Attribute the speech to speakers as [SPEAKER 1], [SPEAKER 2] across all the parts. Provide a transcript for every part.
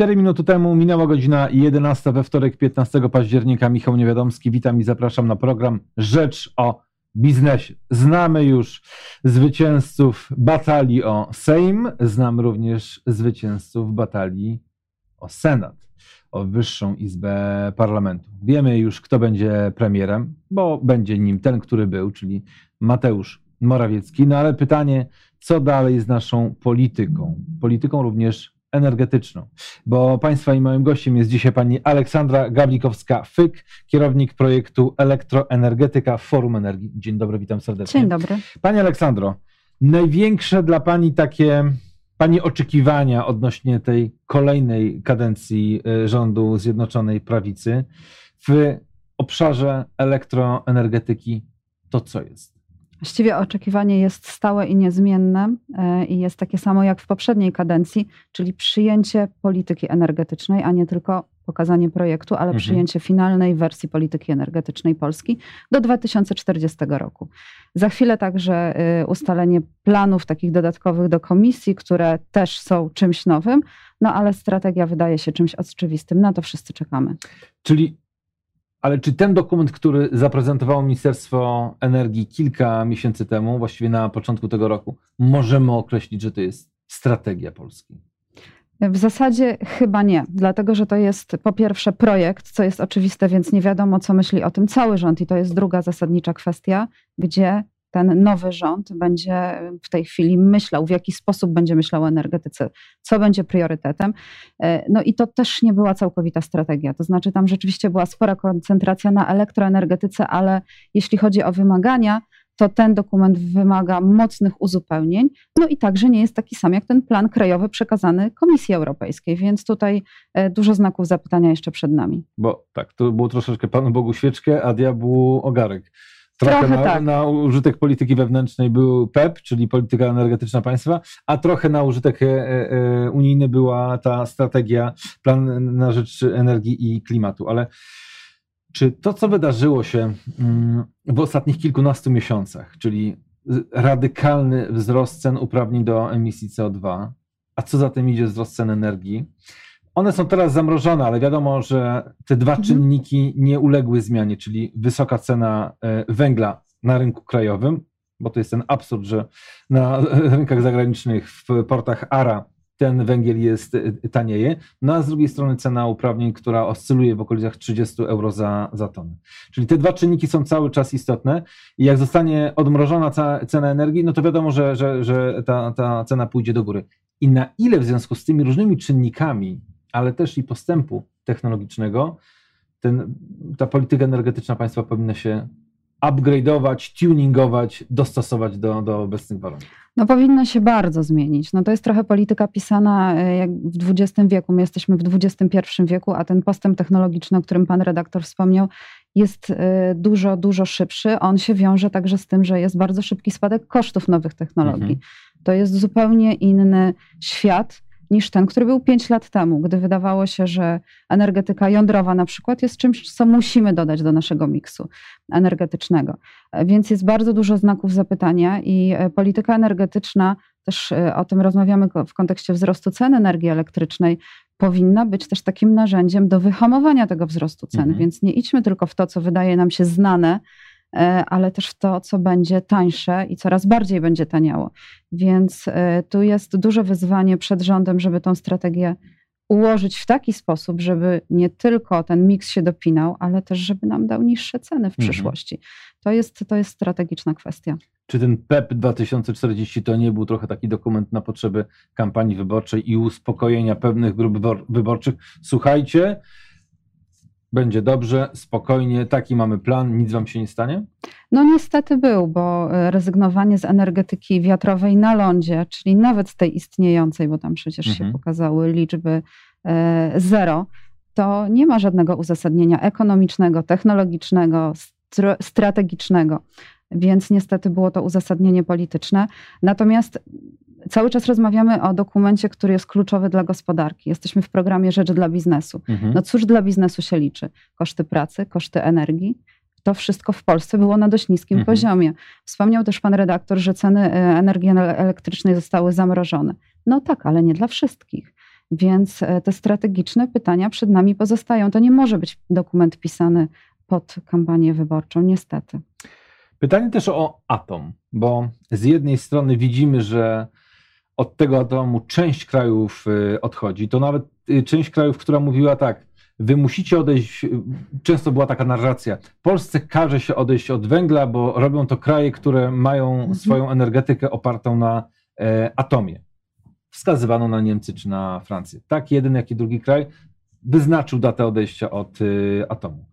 [SPEAKER 1] 4 minuty temu minęła godzina 11 we wtorek 15 października. Michał Niewiadomski, witam i zapraszam na program Rzecz o biznesie. Znamy już zwycięzców batalii o Sejm, znam również zwycięzców batalii o Senat, o Wyższą Izbę Parlamentu. Wiemy już, kto będzie premierem, bo będzie nim ten, który był, czyli Mateusz Morawiecki. No ale pytanie, co dalej z naszą polityką? Polityką również energetyczną, bo Państwa i moim gościem jest dzisiaj pani Aleksandra Gawlikowska-Fyk, kierownik projektu Elektroenergetyka Forum Energii. Dzień dobry, witam serdecznie.
[SPEAKER 2] Dzień dobry.
[SPEAKER 1] Pani Aleksandro, największe dla Pani takie Pani oczekiwania odnośnie tej kolejnej kadencji y, rządu Zjednoczonej Prawicy w obszarze elektroenergetyki to co jest?
[SPEAKER 2] Właściwie oczekiwanie jest stałe i niezmienne e, i jest takie samo jak w poprzedniej kadencji, czyli przyjęcie polityki energetycznej, a nie tylko pokazanie projektu, ale mhm. przyjęcie finalnej wersji polityki energetycznej Polski do 2040 roku. Za chwilę także e, ustalenie planów takich dodatkowych do komisji, które też są czymś nowym, no ale strategia wydaje się czymś oczywistym. Na to wszyscy czekamy.
[SPEAKER 1] Czyli ale czy ten dokument, który zaprezentowało Ministerstwo Energii kilka miesięcy temu, właściwie na początku tego roku, możemy określić, że to jest strategia Polski?
[SPEAKER 2] W zasadzie chyba nie, dlatego że to jest po pierwsze projekt, co jest oczywiste, więc nie wiadomo, co myśli o tym cały rząd, i to jest druga zasadnicza kwestia, gdzie ten nowy rząd będzie w tej chwili myślał, w jaki sposób będzie myślał o energetyce, co będzie priorytetem. E, no i to też nie była całkowita strategia. To znaczy, tam rzeczywiście była spora koncentracja na elektroenergetyce, ale jeśli chodzi o wymagania, to ten dokument wymaga mocnych uzupełnień. No i także nie jest taki sam jak ten plan krajowy przekazany Komisji Europejskiej, więc tutaj e, dużo znaków zapytania jeszcze przed nami.
[SPEAKER 1] Bo tak, to było troszeczkę Panu Bogu świeczkę, a diabłu ogarek. Trochę, trochę na, tak. na, użytek polityki wewnętrznej był PEP, czyli polityka energetyczna państwa, a trochę na użytek e, e, unijny była ta strategia, plan na rzecz energii i klimatu. Ale czy to, co wydarzyło się mm, w ostatnich kilkunastu miesiącach, czyli radykalny wzrost cen uprawnień do emisji CO2, a co za tym idzie wzrost cen energii, one są teraz zamrożone, ale wiadomo, że te dwa mhm. czynniki nie uległy zmianie, czyli wysoka cena e, węgla na rynku krajowym, bo to jest ten absurd, że na rynkach zagranicznych, w portach ARA ten węgiel jest e, tanieje, no a z drugiej strony cena uprawnień, która oscyluje w okolicach 30 euro za, za tonę. Czyli te dwa czynniki są cały czas istotne i jak zostanie odmrożona cena energii, no to wiadomo, że, że, że ta, ta cena pójdzie do góry. I na ile w związku z tymi różnymi czynnikami ale też i postępu technologicznego, ten, ta polityka energetyczna państwa powinna się upgrade'ować, tuningować, dostosować do, do obecnych warunków.
[SPEAKER 2] No powinno się bardzo zmienić. No to jest trochę polityka pisana e, jak w XX wieku. My jesteśmy w XXI wieku, a ten postęp technologiczny, o którym pan redaktor wspomniał, jest e, dużo, dużo szybszy. On się wiąże także z tym, że jest bardzo szybki spadek kosztów nowych technologii. Mhm. To jest zupełnie inny świat niż ten, który był 5 lat temu, gdy wydawało się, że energetyka jądrowa na przykład jest czymś, co musimy dodać do naszego miksu energetycznego. Więc jest bardzo dużo znaków zapytania i e, polityka energetyczna, też e, o tym rozmawiamy w kontekście wzrostu cen energii elektrycznej, powinna być też takim narzędziem do wyhamowania tego wzrostu cen. Mhm. Więc nie idźmy tylko w to, co wydaje nam się znane, ale też w to, co będzie tańsze i coraz bardziej będzie taniało. Więc e, tu jest duże wyzwanie przed rządem, żeby tą strategię ułożyć w taki sposób, żeby nie tylko ten miks się dopinał, ale też, żeby nam dał niższe ceny w mhm. przyszłości. To jest, to jest strategiczna kwestia.
[SPEAKER 1] Czy ten PEP 2040 to nie był trochę taki dokument na potrzeby kampanii wyborczej i uspokojenia pewnych grup wyborczych? Słuchajcie, będzie dobrze, spokojnie, taki mamy plan, nic wam się nie stanie?
[SPEAKER 2] No niestety był, bo e, rezygnowanie z energetyki wiatrowej na lądzie, czyli nawet z tej istniejącej, bo tam przecież mhm. się pokazały liczby e, zero, to nie ma żadnego uzasadnienia ekonomicznego, technologicznego, strategicznego. Więc niestety było to uzasadnienie polityczne. Natomiast cały czas rozmawiamy o dokumencie, który jest kluczowy dla gospodarki. Jesteśmy w programie Rzecz dla biznesu. Mhm. No cóż dla biznesu się liczy? Koszty pracy, koszty energii. To wszystko w Polsce było na dość niskim mhm. poziomie. Wspomniał też pan redaktor, że ceny e, energii elektrycznej zostały zamrożone. No tak, ale nie dla wszystkich. Więc e, te strategiczne pytania przed nami pozostają. To nie może być dokument pisany pod kampanię wyborczą, niestety.
[SPEAKER 1] Pytanie też o atom, bo z jednej strony widzimy, że od tego atomu część krajów y, odchodzi. To nawet y, część krajów, która mówiła tak, wy musicie odejść, y, często była taka narracja, Polsce każe się odejść od węgla, bo robią to kraje, które mają mhm. swoją energetykę opartą na e, atomie. Wskazywano na Niemcy czy na Francję. Tak jeden, jak i drugi kraj wyznaczył datę odejścia od y, atomu.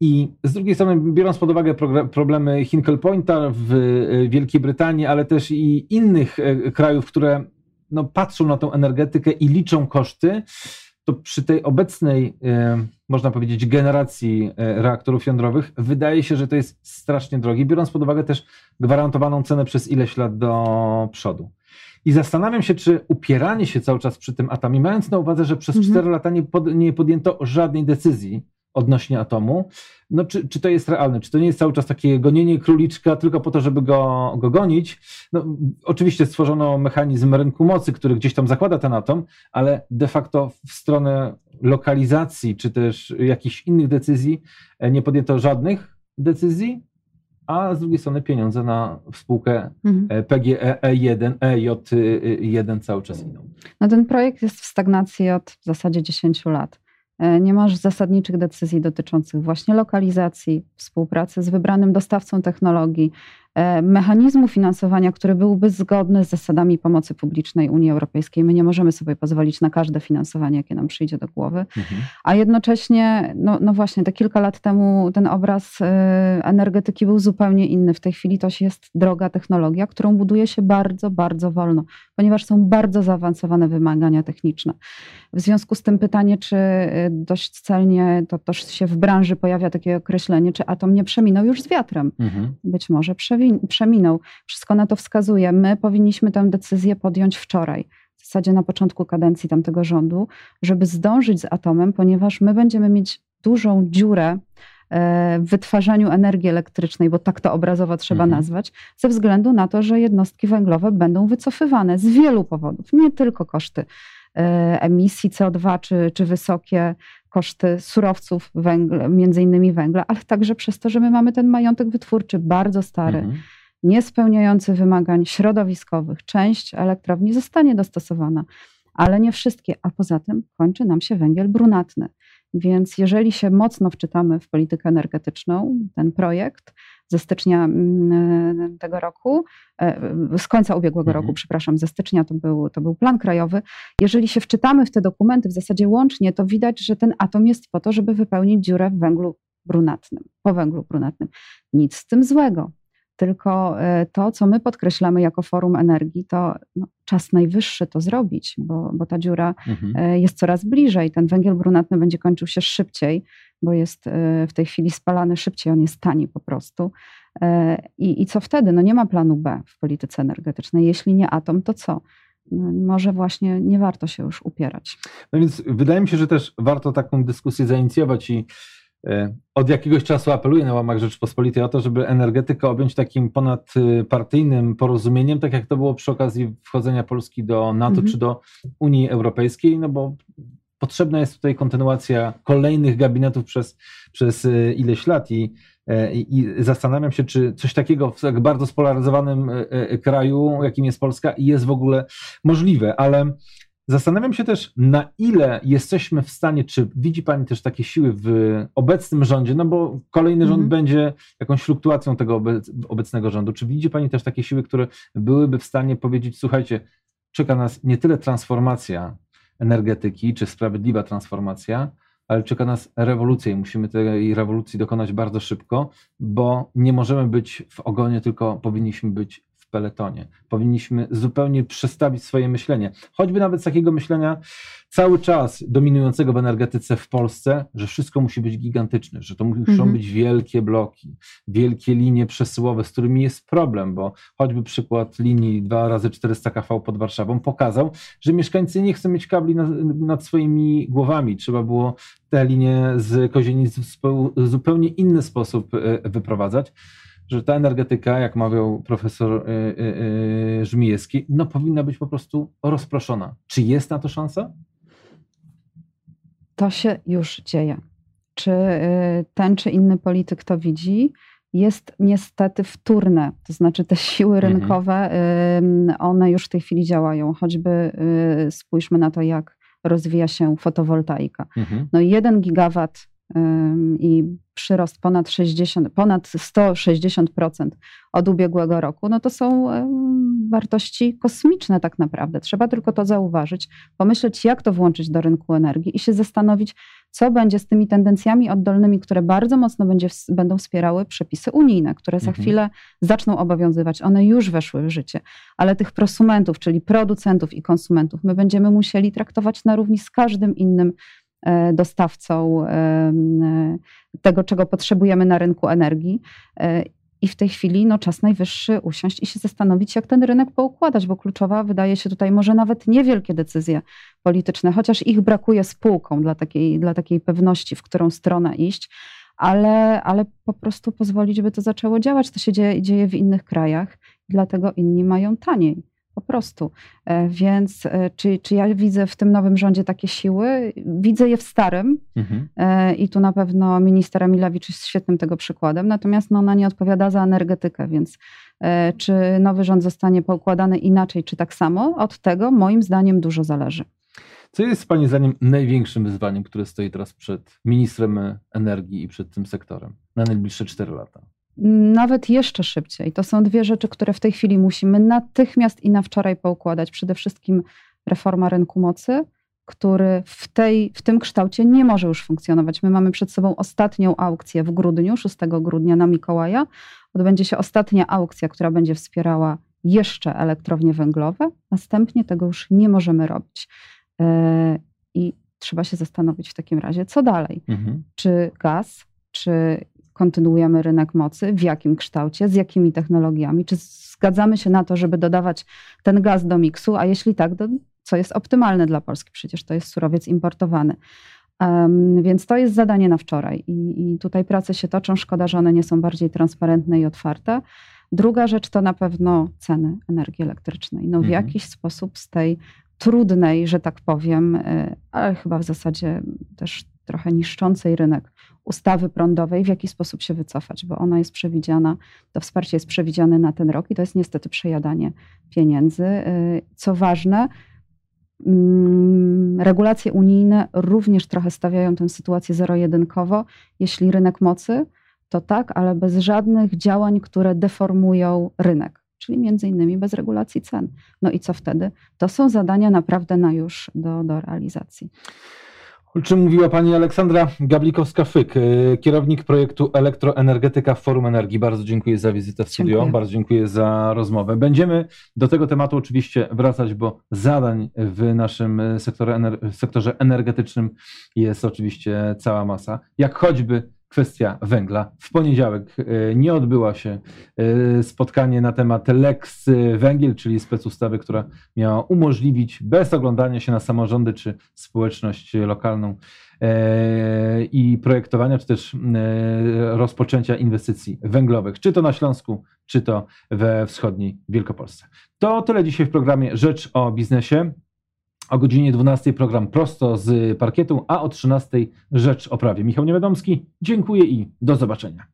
[SPEAKER 1] I z drugiej strony, biorąc pod uwagę problemy Hinkle Pointa w y, Wielkiej Brytanii, ale też i innych y, krajów, które no, patrzą na tą energetykę i liczą koszty, to przy tej obecnej, można powiedzieć, generacji reaktorów jądrowych wydaje się, że to jest strasznie drogie, biorąc pod uwagę też gwarantowaną cenę przez ileś lat do przodu. I zastanawiam się, czy upieranie się cały czas przy tym atomie, mając na uwadze, że przez mhm. 4 lata nie, pod, nie podjęto żadnej decyzji odnośnie atomu, no czy, czy to jest realne? Czy to nie jest cały czas takie gonienie króliczka tylko po to, żeby go, go gonić? No, oczywiście stworzono mechanizm rynku mocy, który gdzieś tam zakłada ten atom, ale de facto w stronę lokalizacji czy też jakichś innych decyzji e, nie podjęto żadnych decyzji, a z drugiej strony pieniądze na spółkę mhm. E, PGE1, EJ1 cały czas idą.
[SPEAKER 2] No ten projekt jest w stagnacji od w zasadzie 10 lat. E, nie masz zasadniczych decyzji dotyczących właśnie lokalizacji, współpracy z wybranym dostawcą technologii, mechanizmu finansowania, który byłby zgodny z zasadami pomocy publicznej Unii Europejskiej. My nie możemy sobie pozwolić na każde finansowanie, jakie nam przyjdzie do głowy. Mhm. A jednocześnie, no, no właśnie, te kilka lat temu ten obraz e, energetyki był zupełnie inny. W tej chwili to jest droga technologia, którą buduje się bardzo, bardzo wolno, ponieważ są bardzo zaawansowane wymagania techniczne. W związku z tym pytanie, czy e, dość celnie to też się w branży pojawia takie określenie, czy atom nie przeminął już z wiatrem. Mhm. Być może przewinął przeminął. Wszystko na to wskazuje. My powinniśmy tę decyzję podjąć wczoraj, w zasadzie na początku kadencji tamtego rządu, żeby zdążyć z atomem, ponieważ my będziemy mieć dużą dziurę e, w wytwarzaniu energii elektrycznej, bo tak to obrazowo trzeba mhm. nazwać, ze względu na to, że jednostki węglowe będą wycofywane z wielu powodów, nie tylko koszty e, emisji CO2 czy, czy wysokie koszty surowców, węgla, między innymi węgla, ale także przez to, że my mamy ten majątek wytwórczy bardzo stary, mhm. niespełniający wymagań środowiskowych. Część elektrowni zostanie dostosowana, ale nie wszystkie, a poza tym kończy nam się węgiel brunatny. Więc jeżeli się mocno wczytamy w politykę energetyczną, ten projekt, ze stycznia mm, tego roku, e, z końca ubiegłego mhm. roku, przepraszam, ze stycznia to był, to był plan krajowy. Jeżeli się wczytamy w te dokumenty w zasadzie łącznie, to widać, że ten atom jest po to, żeby wypełnić dziurę w węglu brunatnym, po węglu brunatnym. Nic z tym złego. Tylko e, to, co my podkreślamy jako Forum Energii, to no, czas najwyższy to zrobić, bo, bo ta dziura mhm. E, jest coraz bliżej. Ten węgiel brunatny będzie kończył się szybciej, bo jest e, w tej chwili spalany szybciej, on jest tani po prostu. I, I co wtedy? No nie ma planu B w polityce energetycznej. Jeśli nie atom, to co? No, może właśnie nie warto się już upierać.
[SPEAKER 1] No więc wydaje mi się, że też warto taką dyskusję zainicjować i od jakiegoś czasu apeluję na łamach Rzeczypospolitej o to, żeby energetykę objąć takim ponadpartyjnym porozumieniem, tak jak to było przy okazji wchodzenia Polski do NATO mhm. czy do Unii Europejskiej, no bo potrzebna jest tutaj kontynuacja kolejnych gabinetów przez, przez e, ileś lat i, e, i, i zastanawiam się, czy coś takiego w tak bardzo spolaryzowanym kraju, jakim jest Polska, jest w ogóle możliwe, ale Zastanawiam się też, na ile jesteśmy w stanie, czy widzi Pani też takie siły w obecnym rządzie, no bo kolejny rząd mm -hmm. będzie jakąś fluktuacją tego obecnego rządu. Czy widzi Pani też takie siły, które byłyby w stanie powiedzieć, słuchajcie, czeka nas nie tyle transformacja energetyki, czy sprawiedliwa transformacja, ale czeka nas rewolucja i musimy tej rewolucji dokonać bardzo szybko, bo nie możemy być w ogonie, tylko powinniśmy być peletonie. Powinniśmy zupełnie przestawić swoje myślenie. Choćby nawet z takiego myślenia cały czas dominującego w energetyce w Polsce, że wszystko musi być gigantyczne, że to muszą mhm. być wielkie bloki, wielkie linie przesyłowe, z którymi jest problem, bo choćby przykład linii 2 razy 400 kV pod Warszawą pokazał, że mieszkańcy nie chcą mieć kabli nad, nad swoimi głowami. Trzeba było te linie z Kozienic w zupełnie inny sposób e, wyprowadzać. Że ta energetyka, jak mawiał profesor Żmijewski, no powinna być po prostu rozproszona. Czy jest na to szansa?
[SPEAKER 2] To się już dzieje. Czy ten czy inny polityk to widzi? jest niestety wtórne. To znaczy te siły mhm. rynkowe, one już w tej chwili działają. Choćby y, spójrzmy na to, jak rozwija się fotowoltaika. Mhm. No jeden gigawat i przyrost ponad 60, ponad 160% od ubiegłego roku, no to są wartości kosmiczne tak naprawdę. Trzeba tylko to zauważyć, pomyśleć, jak to włączyć do rynku energii i się zastanowić, co będzie z tymi tendencjami oddolnymi, które bardzo mocno będzie, będą wspierały przepisy unijne, które za mhm. chwilę zaczną obowiązywać. One już weszły w życie, ale tych prosumentów, czyli producentów i konsumentów, my będziemy musieli traktować na równi z każdym innym dostawcą e, tego, czego potrzebujemy na rynku energii. E, I w tej chwili no, czas najwyższy usiąść i się zastanowić, jak ten rynek poukładać, bo kluczowa wydaje się tutaj może nawet niewielkie decyzje polityczne, chociaż ich brakuje spółką dla takiej, dla takiej pewności, w którą stronę iść, ale, ale po prostu pozwolić, by to zaczęło działać. To się dzieje, dzieje w innych krajach, dlatego inni mają taniej. Po prostu. E, więc e, czy, czy ja widzę w tym nowym rządzie takie siły? Widzę je w starym mhm. E, i tu na pewno minister Emilewicz jest świetnym tego przykładem, natomiast no, ona nie odpowiada za energetykę, więc czy nowy rząd zostanie poukładany inaczej, czy tak samo? Od tego moim zdaniem dużo zależy.
[SPEAKER 1] Co jest Pani zdaniem największym wyzwaniem, które stoi teraz przed ministrem energii i przed tym sektorem na najbliższe 4 lata?
[SPEAKER 2] Nawet jeszcze szybciej. To są dwie rzeczy, które w tej chwili musimy natychmiast i na wczoraj poukładać. Przede wszystkim reforma rynku mocy, który w, tej, w tym kształcie nie może już funkcjonować. My mamy przed sobą ostatnią aukcję w grudniu, 6 grudnia na Mikołaja. Odbędzie się ostatnia aukcja, która będzie wspierała jeszcze elektrownie węglowe. Następnie tego już nie możemy robić. Yy, I trzeba się zastanowić w takim razie, co dalej. Mhm. Czy gaz, czy kontynuujemy rynek mocy, w jakim kształcie, z jakimi technologiami, czy zgadzamy się na to, żeby dodawać ten gaz do miksu, a jeśli tak, to co jest optymalne dla Polski, przecież to jest surowiec importowany. Um, więc to jest zadanie na wczoraj I, i tutaj prace się toczą. Szkoda, że one nie są bardziej transparentne i otwarte. Druga rzecz to na pewno ceny energii elektrycznej. No w mhm. jakiś sposób z tej trudnej, że tak powiem, y, ale chyba w zasadzie też trochę niszczącej rynek ustawy prądowej, w jaki sposób się wycofać, bo ona jest przewidziana, to wsparcie jest przewidziane na ten rok i to jest niestety przejadanie pieniędzy. Y, co ważne, mm, regulacje unijne również trochę stawiają tę sytuację zero-jedynkowo. Jeśli rynek mocy, to tak, ale bez żadnych działań, które deformują rynek, czyli między innymi bez regulacji cen. No i co wtedy? To są zadania naprawdę na już do, do realizacji.
[SPEAKER 1] O czym mówiła pani Aleksandra Gablikowska-Fyk, e, kierownik projektu Elektroenergetyka w Forum Energii. Bardzo dziękuję za wizytę w studio, dziękuję. bardzo dziękuję za rozmowę. Będziemy do tego tematu oczywiście wracać, bo zadań w naszym sektorze energetycznym jest oczywiście cała masa. Jak choćby kwestia węgla. W poniedziałek e, nie odbyła się e, spotkanie na temat Lex Węgiel, czyli specustawy, która miała umożliwić bez oglądania się na samorządy czy społeczność lokalną e, i projektowania, czy też rozpoczęcia inwestycji węglowych, czy to na Śląsku, czy to we wschodniej Wielkopolsce. To tyle dzisiaj w programie Rzecz o biznesie. O godzinie 12 program prosto z parkietu, a o 13 rzecz o prawie. Michał Niewiadomski, dziękuję i do zobaczenia.